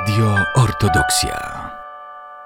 Radio Ortodoksja.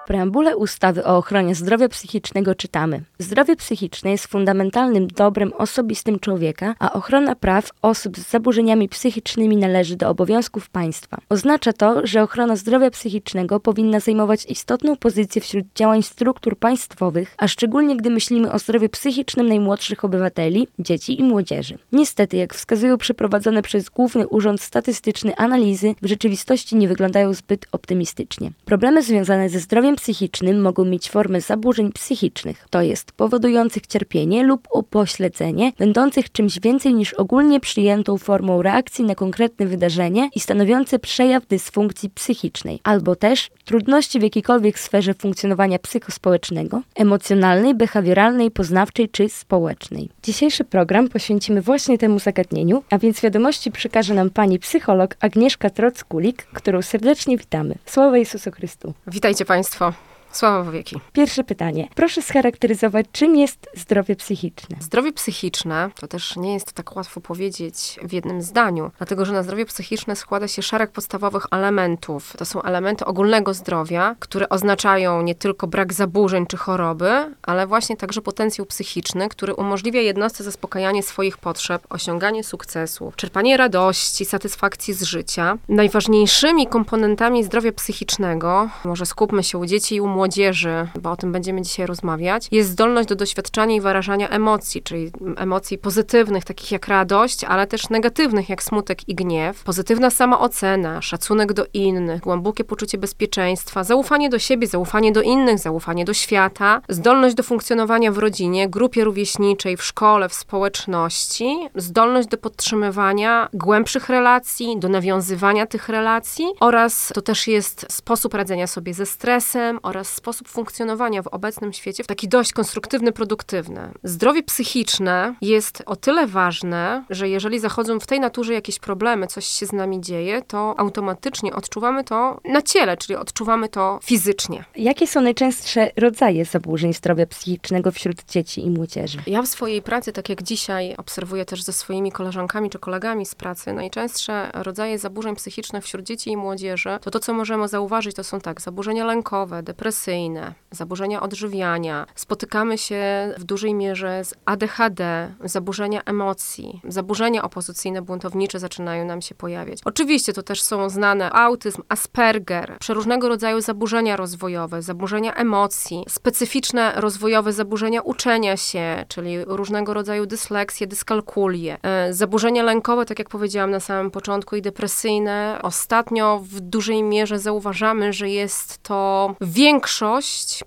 Preambule ustawy o ochronie zdrowia psychicznego czytamy: Zdrowie psychiczne jest fundamentalnym dobrem osobistym człowieka, a ochrona praw osób z zaburzeniami psychicznymi należy do obowiązków państwa. Oznacza to, że ochrona zdrowia psychicznego powinna zajmować istotną pozycję wśród działań struktur państwowych, a szczególnie gdy myślimy o zdrowiu psychicznym najmłodszych obywateli, dzieci i młodzieży. Niestety, jak wskazują przeprowadzone przez Główny Urząd Statystyczny analizy, w rzeczywistości nie wyglądają zbyt optymistycznie. Problemy związane ze zdrowiem psychicznym mogą mieć formę zaburzeń psychicznych, to jest powodujących cierpienie lub upośledzenie, będących czymś więcej niż ogólnie przyjętą formą reakcji na konkretne wydarzenie i stanowiące przejaw dysfunkcji psychicznej, albo też trudności w jakiejkolwiek sferze funkcjonowania psychospołecznego, emocjonalnej, behawioralnej, poznawczej czy społecznej. Dzisiejszy program poświęcimy właśnie temu zagadnieniu, a więc wiadomości przekaże nam pani psycholog Agnieszka Trockulik, którą serdecznie witamy. Sława Jezusu Chrystu. Witajcie Państwo. Sława wieki. Pierwsze pytanie. Proszę scharakteryzować, czym jest zdrowie psychiczne? Zdrowie psychiczne to też nie jest tak łatwo powiedzieć w jednym zdaniu, dlatego że na zdrowie psychiczne składa się szereg podstawowych elementów. To są elementy ogólnego zdrowia, które oznaczają nie tylko brak zaburzeń czy choroby, ale właśnie także potencjał psychiczny, który umożliwia jednostce zaspokajanie swoich potrzeb, osiąganie sukcesów, czerpanie radości, satysfakcji z życia. Najważniejszymi komponentami zdrowia psychicznego, może skupmy się u dzieci i u młodych, młodzieży, bo o tym będziemy dzisiaj rozmawiać, jest zdolność do doświadczania i wyrażania emocji, czyli emocji pozytywnych, takich jak radość, ale też negatywnych, jak smutek i gniew, pozytywna samoocena, szacunek do innych, głębokie poczucie bezpieczeństwa, zaufanie do siebie, zaufanie do innych, zaufanie do świata, zdolność do funkcjonowania w rodzinie, grupie rówieśniczej, w szkole, w społeczności, zdolność do podtrzymywania głębszych relacji, do nawiązywania tych relacji oraz to też jest sposób radzenia sobie ze stresem oraz sposób funkcjonowania w obecnym świecie w taki dość konstruktywny, produktywny. Zdrowie psychiczne jest o tyle ważne, że jeżeli zachodzą w tej naturze jakieś problemy, coś się z nami dzieje, to automatycznie odczuwamy to na ciele, czyli odczuwamy to fizycznie. Jakie są najczęstsze rodzaje zaburzeń zdrowia psychicznego wśród dzieci i młodzieży? Ja w swojej pracy, tak jak dzisiaj obserwuję też ze swoimi koleżankami czy kolegami z pracy, najczęstsze rodzaje zaburzeń psychicznych wśród dzieci i młodzieży, to to, co możemy zauważyć, to są tak, zaburzenia lękowe, depresyjne, zaburzenia odżywiania. Spotykamy się w dużej mierze z ADHD, zaburzenia emocji, zaburzenia opozycyjne, buntownicze zaczynają nam się pojawiać. Oczywiście to też są znane autyzm, Asperger, przeróżnego rodzaju zaburzenia rozwojowe, zaburzenia emocji, specyficzne rozwojowe zaburzenia uczenia się, czyli różnego rodzaju dysleksje, dyskalkulie, e, zaburzenia lękowe, tak jak powiedziałam na samym początku, i depresyjne. Ostatnio w dużej mierze zauważamy, że jest to większość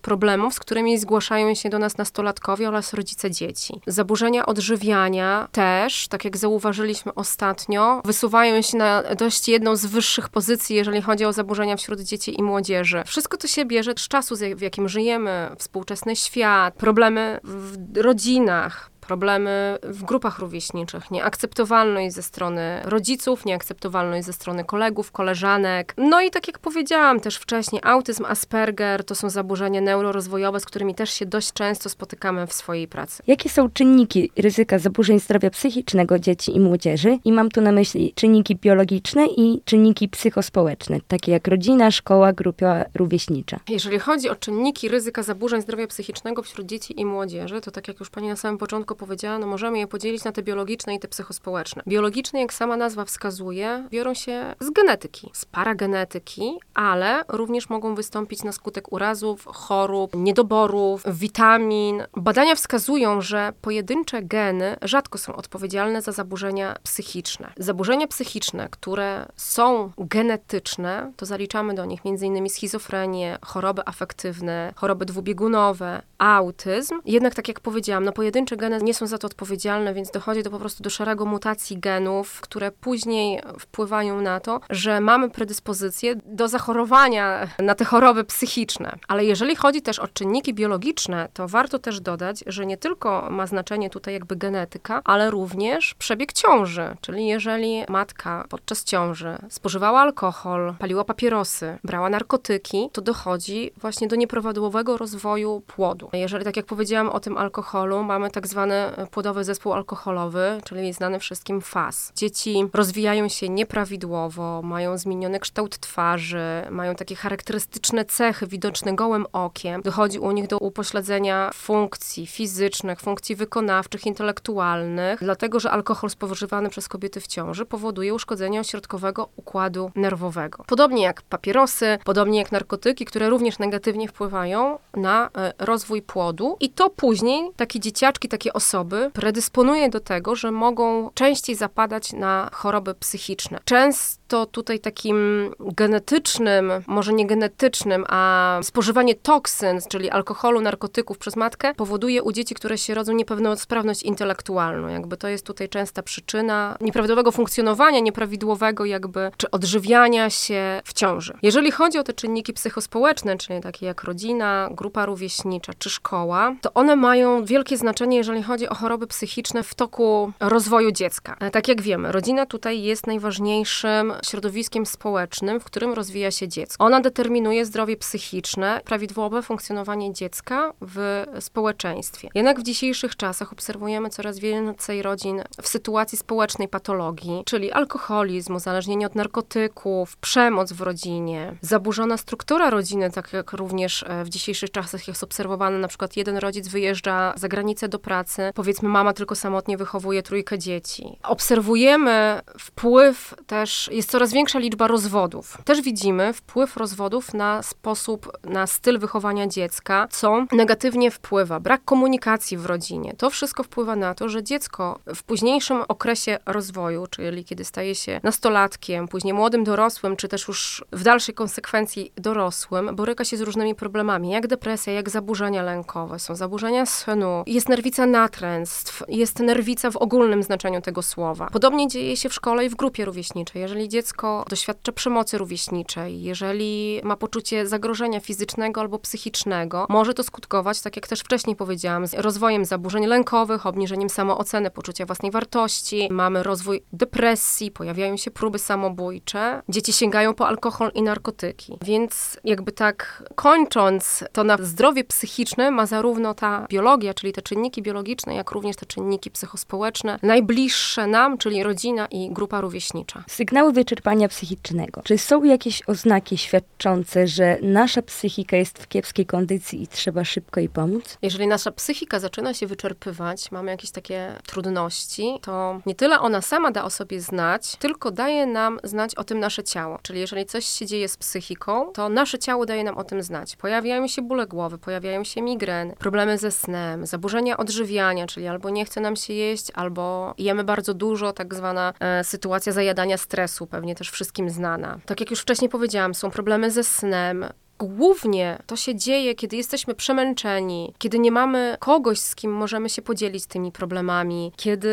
problemów, z którymi zgłaszają się do nas nastolatkowie oraz rodzice dzieci. Zaburzenia odżywiania też, tak jak zauważyliśmy ostatnio, wysuwają się na dość jedną z wyższych pozycji, jeżeli chodzi o zaburzenia wśród dzieci i młodzieży. Wszystko to się bierze z czasu, w jakim żyjemy, współczesny świat, problemy w rodzinach, problemy w grupach rówieśniczych, nieakceptowalność ze strony rodziców, nieakceptowalność ze strony kolegów, koleżanek. No i tak jak powiedziałam też wcześniej, autyzm, Asperger to są zaburzenia neurorozwojowe, z którymi też się dość często spotykamy w swojej pracy. Jakie są czynniki ryzyka zaburzeń zdrowia psychicznego dzieci i młodzieży? I mam tu na myśli czynniki biologiczne i czynniki psychospołeczne, takie jak rodzina, szkoła, grupa rówieśnicza. Jeżeli chodzi o czynniki ryzyka zaburzeń zdrowia psychicznego wśród dzieci i młodzieży, to tak jak już pani na samym początku powiedziała, no możemy je podzielić na te biologiczne i te psychospołeczne. Biologiczne, jak sama nazwa wskazuje, biorą się z genetyki, z paragenetyki, ale również mogą wystąpić na skutek urazów, chorób, niedoborów, witamin. Badania wskazują, że pojedyncze geny rzadko są odpowiedzialne za zaburzenia psychiczne. Zaburzenia psychiczne, które są genetyczne, to zaliczamy do nich m.in. schizofrenię, choroby afektywne, choroby dwubiegunowe, autyzm. Jednak, tak jak powiedziałam, no pojedyncze geny nie są za to odpowiedzialne, więc dochodzi do po prostu do szeregu mutacji genów, które później wpływają na to, że mamy predyspozycję do zachorowania na te choroby psychiczne. Ale jeżeli chodzi też o czynniki biologiczne, to warto też dodać, że nie tylko ma znaczenie tutaj jakby genetyka, ale również przebieg ciąży. Czyli jeżeli matka podczas ciąży spożywała alkohol, paliła papierosy, brała narkotyki, to dochodzi właśnie do nieprawidłowego rozwoju płodu. Jeżeli, tak jak powiedziałam o tym alkoholu, mamy tak zwane płodowy zespół alkoholowy, czyli znany wszystkim FAS. Dzieci rozwijają się nieprawidłowo, mają zmieniony kształt twarzy, mają takie charakterystyczne cechy widoczne gołym okiem. Dochodzi u nich do upośledzenia funkcji fizycznych, funkcji wykonawczych, intelektualnych, dlatego że alkohol spożywany przez kobiety w ciąży powoduje uszkodzenie ośrodkowego układu nerwowego. Podobnie jak papierosy, podobnie jak narkotyki, które również negatywnie wpływają na e, rozwój płodu i to później takie dzieciaczki, takie osoby predysponuje do tego, że mogą częściej zapadać na choroby psychiczne. Często tutaj takim genetycznym, może nie genetycznym, a spożywanie toksyn, czyli alkoholu, narkotyków przez matkę powoduje u dzieci, które się rodzą niepełnosprawność intelektualną. Jakby to jest tutaj częsta przyczyna nieprawidłowego funkcjonowania, nieprawidłowego jakby, czy odżywiania się w ciąży. Jeżeli chodzi o te czynniki psychospołeczne, czyli takie jak rodzina, grupa rówieśnicza czy szkoła, to one mają wielkie znaczenie, jeżeli chodzi o choroby psychiczne w toku rozwoju dziecka. E, tak jak wiemy, rodzina tutaj jest najważniejszym środowiskiem społecznym, w którym rozwija się dziecko. Ona determinuje zdrowie psychiczne, prawidłowe funkcjonowanie dziecka w społeczeństwie. Jednak w dzisiejszych czasach obserwujemy coraz więcej rodzin w sytuacji społecznej patologii, czyli alkoholizm, uzależnienie od narkotyków, przemoc w rodzinie, zaburzona struktura rodziny, tak jak również e, w dzisiejszych czasach jest obserwowane, na przykład jeden rodzic wyjeżdża za granicę do pracy, powiedzmy mama tylko samotnie wychowuje trójkę dzieci. Obserwujemy wpływ też, jest coraz większa liczba rozwodów. Też widzimy wpływ rozwodów na sposób, na styl wychowania dziecka, co negatywnie wpływa. Brak komunikacji w rodzinie. To wszystko wpływa na to, że dziecko w późniejszym okresie rozwoju, czyli kiedy staje się nastolatkiem, później młodym dorosłym, czy też już w dalszej konsekwencji dorosłym, boryka się z różnymi problemami, jak depresja, jak zaburzenia lękowe, są zaburzenia snu, jest nerwica natręstw, jest nerwica w ogólnym znaczeniu tego słowa. Podobnie dzieje się w szkole i w grupie rówieśniczej. Jeżeli dziecko doświadcza przemocy rówieśniczej, jeżeli ma poczucie zagrożenia fizycznego albo psychicznego, może to skutkować, tak jak też wcześniej powiedziałam, rozwojem zaburzeń lękowych, obniżeniem samooceny, poczucia własnej wartości. Mamy rozwój depresji, pojawiają się próby samobójcze. Dzieci sięgają po alkohol i narkotyki. Więc jakby tak kończąc, to na zdrowie psychiczne ma zarówno ta biologia, czyli te czynniki biologiczne, jak również te czynniki psychospołeczne, najbliższe nam, czyli rodzina i grupa rówieśnicza. Sygnały wyczerpania psychicznego. Czy są jakieś oznaki świadczące, że nasza psychika jest w kiepskiej kondycji i trzeba szybko jej pomóc? Jeżeli nasza psychika zaczyna się wyczerpywać, mamy jakieś takie trudności, to nie tyle ona sama da o sobie znać, tylko daje nam znać o tym nasze ciało. Czyli jeżeli coś się dzieje z psychiką, to nasze ciało daje nam o tym znać. Pojawiają się bóle głowy, pojawiają się migreny, problemy ze snem, zaburzenia odżywiania, czyli albo nie chce nam się jeść, albo jemy bardzo dużo, tak zwana e, sytuacja zajadania stresu, pewnie też wszystkim znana. Tak jak już wcześniej powiedziałam, są problemy ze snem, Głównie to się dzieje, kiedy jesteśmy przemęczeni, kiedy nie mamy kogoś, z kim możemy się podzielić tymi problemami, kiedy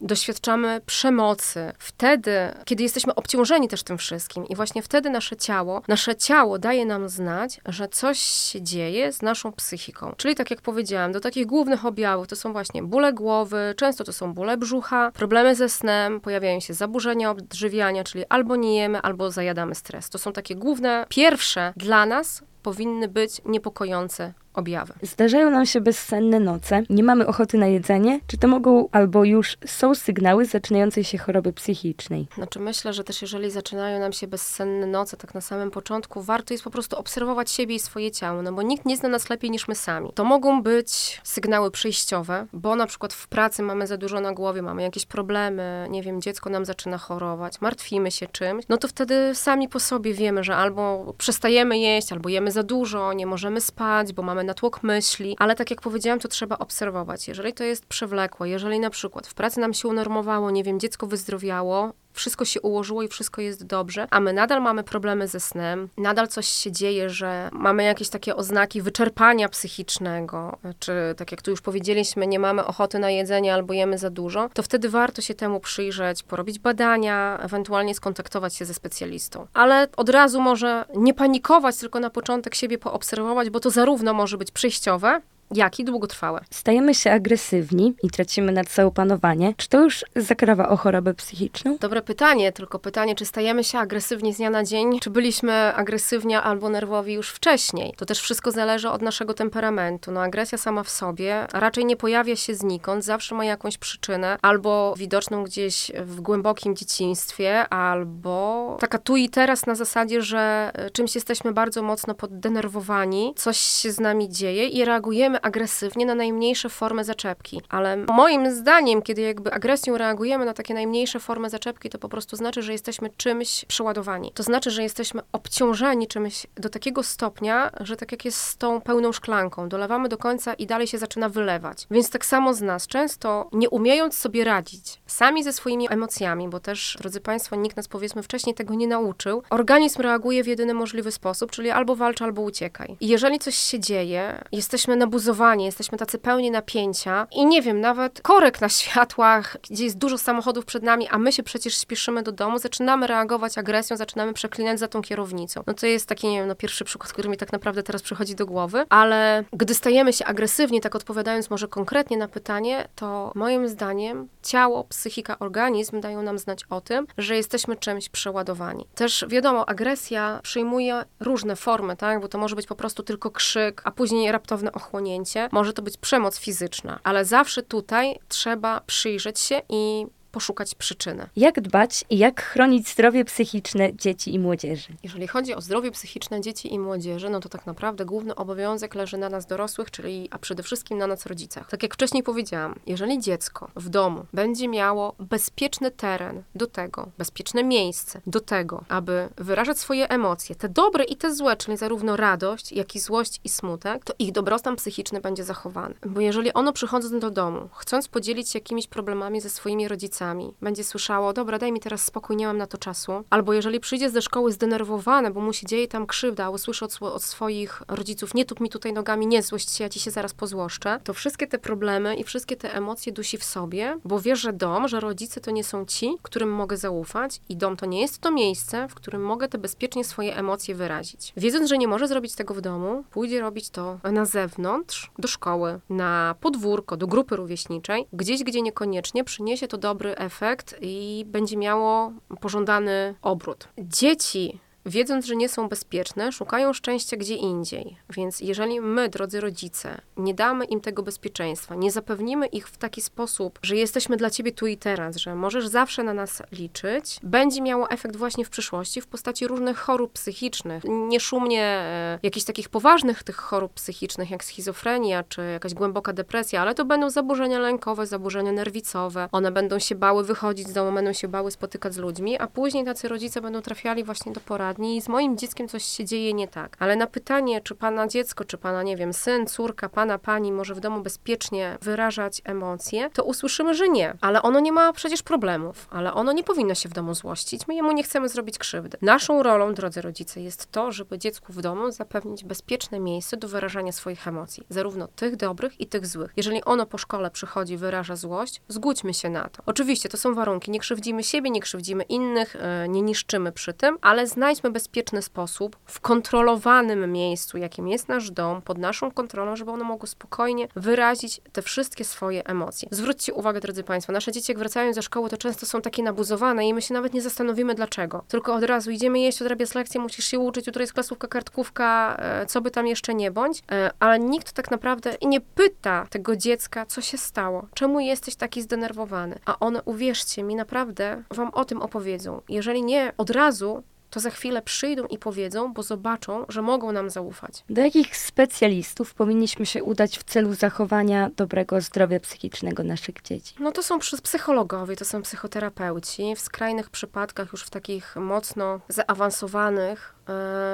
doświadczamy przemocy. Wtedy, kiedy jesteśmy obciążeni też tym wszystkim i właśnie wtedy nasze ciało, nasze ciało daje nam znać, że coś się dzieje z naszą psychiką. Czyli tak jak powiedziałam, do takich głównych objawów to są właśnie bóle głowy, często to są bóle brzucha, problemy ze snem, pojawiają się zaburzenia odżywiania, czyli albo nie jemy, albo zajadamy stres. To są takie główne, pierwsze dla dla nas powinny być niepokojące objawy. Zdarzają nam się bezsenne noce, nie mamy ochoty na jedzenie, czy to mogą albo już są sygnały zaczynającej się choroby psychicznej? Znaczy myślę, że też jeżeli zaczynają nam się bezsenne noce, tak na samym początku, warto jest po prostu obserwować siebie i swoje ciało, no bo nikt nie zna nas lepiej niż my sami. To mogą być sygnały przejściowe, bo na przykład w pracy mamy za dużo na głowie, mamy jakieś problemy, nie wiem, dziecko nam zaczyna chorować, martwimy się czymś, no to wtedy sami po sobie wiemy, że albo przestajemy jeść, albo jemy za dużo, nie możemy spać, bo mamy natłok myśli, ale tak jak powiedziałam, to trzeba obserwować. Jeżeli to jest przewlekłe, jeżeli na przykład w pracy nam się unormowało, nie wiem, dziecko wyzdrowiało, wszystko się ułożyło i wszystko jest dobrze, a my nadal mamy problemy ze snem, nadal coś się dzieje, że mamy jakieś takie oznaki wyczerpania psychicznego, czy tak jak tu już powiedzieliśmy, nie mamy ochoty na jedzenie albo jemy za dużo, to wtedy warto się temu przyjrzeć, porobić badania, ewentualnie skontaktować się ze specjalistą. Ale od razu może nie panikować, tylko na początek siebie poobserwować, bo to zarówno może być przejściowe, jak i długotrwałe. Stajemy się agresywni i tracimy nad sobą panowanie. Czy to już zakrawa o chorobę psychiczną? Dobre pytanie, tylko pytanie, czy stajemy się agresywni z dnia na dzień, czy byliśmy agresywni albo nerwowi już wcześniej. To też wszystko zależy od naszego temperamentu. No agresja sama w sobie raczej nie pojawia się znikąd, zawsze ma jakąś przyczynę, albo widoczną gdzieś w głębokim dzieciństwie, albo taka tu i teraz na zasadzie, że e, czymś jesteśmy bardzo mocno poddenerwowani, coś się z nami dzieje i reagujemy agresywnie na najmniejsze formy zaczepki. Ale moim zdaniem, kiedy jakby agresją reagujemy na takie najmniejsze formy zaczepki, to po prostu znaczy, że jesteśmy czymś przeładowani. To znaczy, że jesteśmy obciążeni czymś do takiego stopnia, że tak jak jest z tą pełną szklanką, dolewamy do końca i dalej się zaczyna wylewać. Więc tak samo z nas, często nie umiejąc sobie radzić sami ze swoimi emocjami, bo też, drodzy Państwo, nikt nas powiedzmy wcześniej tego nie nauczył, organizm reaguje w jedyny możliwy sposób, czyli albo walcz, albo uciekaj. I jeżeli coś się dzieje, jesteśmy nabuzowani, jesteśmy tacy pełni napięcia i nie wiem, nawet korek na światłach, gdzie jest dużo samochodów przed nami, a my się przecież śpieszymy do domu, zaczynamy reagować agresją, zaczynamy przeklinać za tą kierownicą. No to jest taki, nie wiem, no pierwszy przykład, który mi tak naprawdę teraz przychodzi do głowy, ale gdy stajemy się agresywni, tak odpowiadając może konkretnie na pytanie, to moim zdaniem ciało, psychika, organizm dają nam znać o tym, że jesteśmy czymś przeładowani. Też wiadomo, agresja przyjmuje różne formy, tak? Bo to może być po prostu tylko krzyk, a później raptowne ochłonięcie. Może to być przemoc fizyczna, ale zawsze tutaj trzeba przyjrzeć się i poszukać przyczyny. Jak dbać i jak chronić zdrowie psychiczne dzieci i młodzieży? Jeżeli chodzi o zdrowie psychiczne dzieci i młodzieży, no to tak naprawdę główny obowiązek leży na nas dorosłych, czyli a przede wszystkim na nas rodzicach. Tak jak wcześniej powiedziałam, jeżeli dziecko w domu będzie miało bezpieczny teren do tego, bezpieczne miejsce do tego, aby wyrażać swoje emocje, te dobre i te złe, czyli zarówno radość, jak i złość i smutek, to ich dobrostan psychiczny będzie zachowany. Bo jeżeli ono przychodząc do domu, chcąc podzielić się jakimiś problemami ze swoimi rodzicami, będzie słyszało, dobra, daj mi teraz spokój, nie mam na to czasu. Albo jeżeli przyjdzie ze szkoły zdenerwowane, bo mu się dzieje tam krzywda, usłyszy od, od swoich rodziców, nie tup mi tutaj nogami, nie złość się, ja ci się zaraz pozłoszczę, to wszystkie te problemy i wszystkie te emocje dusi w sobie, bo wie, że dom, że rodzice to nie są ci, którym mogę zaufać i dom to nie jest to miejsce, w którym mogę te bezpiecznie swoje emocje wyrazić. Wiedząc, że nie może zrobić tego w domu, pójdzie robić to na zewnątrz, do szkoły, na podwórko, do grupy rówieśniczej, gdzieś, gdzie niekoniecznie przyniesie to dobry efekt i będzie miało pożądany obrót. Dzieci wiedząc, że nie są bezpieczne, szukają szczęścia gdzie indziej. Więc jeżeli my, drodzy rodzice, nie damy im tego bezpieczeństwa, nie zapewnimy ich w taki sposób, że jesteśmy dla ciebie tu i teraz, że możesz zawsze na nas liczyć, będzie miało efekt właśnie w przyszłości w postaci różnych chorób psychicznych. Nie szumnie e, jakichś takich poważnych tych chorób psychicznych, jak schizofrenia czy jakaś głęboka depresja, ale to będą zaburzenia lękowe, zaburzenia nerwicowe. One będą się bały wychodzić z domu, będą się bały spotykać z ludźmi, a później tacy rodzice będą trafiali właśnie do porady dni i z moim dzieckiem coś się dzieje nie tak. Ale na pytanie, czy pana dziecko, czy pana, nie wiem, syn, córka, pana, pani może w domu bezpiecznie wyrażać emocje, to usłyszymy, że nie. Ale ono nie ma przecież problemów, ale ono nie powinno się w domu złościć. My jemu nie chcemy zrobić krzywdy. Naszą rolą, drodzy rodzice, jest to, żeby dziecku w domu zapewnić bezpieczne miejsce do wyrażania swoich emocji, zarówno tych dobrych i tych złych. Jeżeli ono po szkole przychodzi, wyraża złość, zgódźmy się na to. Oczywiście to są warunki, nie krzywdzimy siebie, nie krzywdzimy innych, e, nie niszczymy przy tym, ale znajdźmy bezpieczny sposób, w kontrolowanym miejscu, jakim jest nasz dom, pod naszą kontrolą, żeby ono mogło spokojnie wyrazić te wszystkie swoje emocje. Zwróćcie uwagę, drodzy Państwo, nasze dzieci, jak wracają ze szkoły, to często są takie nabuzowane i my się nawet nie zastanowimy dlaczego. Tylko od razu idziemy jeść, odrabiać lekcję, musisz się uczyć, jutro jest klasówka, kartkówka, e, co by tam jeszcze nie bądź, ale nikt tak naprawdę nie pyta tego dziecka, co się stało, czemu jesteś taki zdenerwowany. A one, uwierzcie mi, naprawdę wam o tym opowiedzą. Jeżeli nie od razu, to za chwilę przyjdą i powiedzą, bo zobaczą, że mogą nam zaufać. Do jakich specjalistów powinniśmy się udać w celu zachowania dobrego zdrowia psychicznego naszych dzieci? No to są psychologowie, to są psychoterapeuci. W skrajnych przypadkach, już w takich mocno zaawansowanych,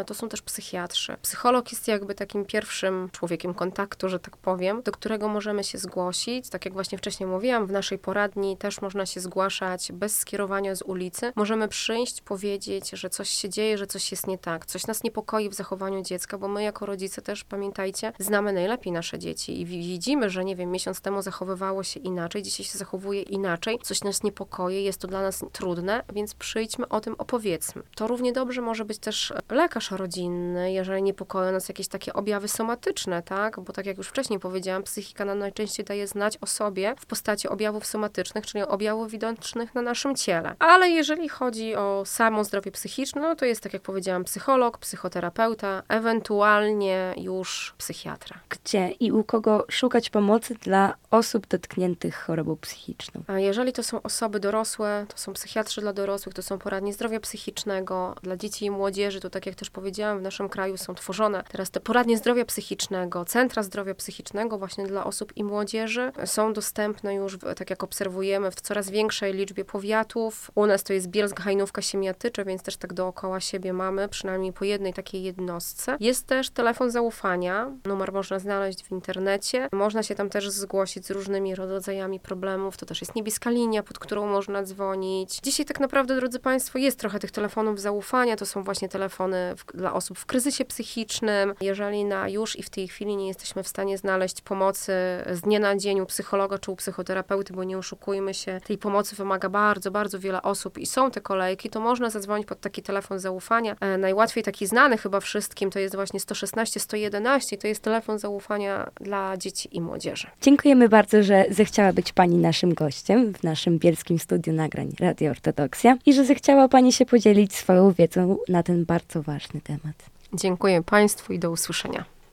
to są też psychiatrzy. Psycholog jest jakby takim pierwszym człowiekiem kontaktu, że tak powiem, do którego możemy się zgłosić. Tak jak właśnie wcześniej mówiłam, w naszej poradni też można się zgłaszać bez skierowania z ulicy. Możemy przyjść, powiedzieć, że coś się dzieje, że coś jest nie tak, coś nas niepokoi w zachowaniu dziecka, bo my jako rodzice też, pamiętajcie, znamy najlepiej nasze dzieci i widzimy, że nie wiem, miesiąc temu zachowywało się inaczej, dzisiaj się zachowuje inaczej, coś nas niepokoi, jest to dla nas trudne, więc przyjdźmy o tym, opowiedzmy. To równie dobrze może być też lekarz rodzinny, jeżeli niepokoją nas jakieś takie objawy somatyczne, tak? Bo tak jak już wcześniej powiedziałam, psychika nam najczęściej daje znać o sobie w postaci objawów somatycznych, czyli objawów widocznych na naszym ciele. Ale jeżeli chodzi o samo zdrowie psychiczne, no to jest, tak jak powiedziałam, psycholog, psychoterapeuta, ewentualnie już psychiatra. Gdzie i u kogo szukać pomocy dla osób dotkniętych chorobą psychiczną? A jeżeli to są osoby dorosłe, to są psychiatrzy dla dorosłych, to są poradnie zdrowia psychicznego. Dla dzieci i młodzieży, to tak jak też powiedziałam, w naszym kraju są tworzone teraz te poradnie zdrowia psychicznego, centra zdrowia psychicznego właśnie dla osób i młodzieży. Są dostępne już, tak jak obserwujemy, w coraz większej liczbie powiatów. U nas to jest Bielsk, Hajnówka, Siemiatycze, więc też tak dookoła siebie mamy, przynajmniej po jednej takiej jednostce. Jest też telefon zaufania. Numer można znaleźć w internecie. Można się tam też zgłosić z różnymi rodzajami problemów. To też jest niebieska linia, pod którą można dzwonić. Dzisiaj tak naprawdę, drodzy Państwo, jest trochę tych telefonów zaufania. To są właśnie telefony w, dla osób w kryzysie psychicznym. Jeżeli na już i w tej chwili nie jesteśmy w stanie znaleźć pomocy z dnia na dzień u psychologa czy u psychoterapeuty, bo nie oszukujmy się, tej pomocy wymaga bardzo, bardzo wiele osób i są te kolejki, to można zadzwonić pod taki telefon zaufania. E, najłatwiej taki znany chyba wszystkim to jest właśnie 116 111 to jest telefon zaufania dla dzieci i młodzieży. Dziękujemy bardzo, że zechciała być Pani naszym gościem w naszym bielskim studiu nagrań Radio Ortodoksja i że zechciała Pani się podzielić swoją wiedzą na ten bardzo ważny temat. Dziękuję Państwu i do usłyszenia.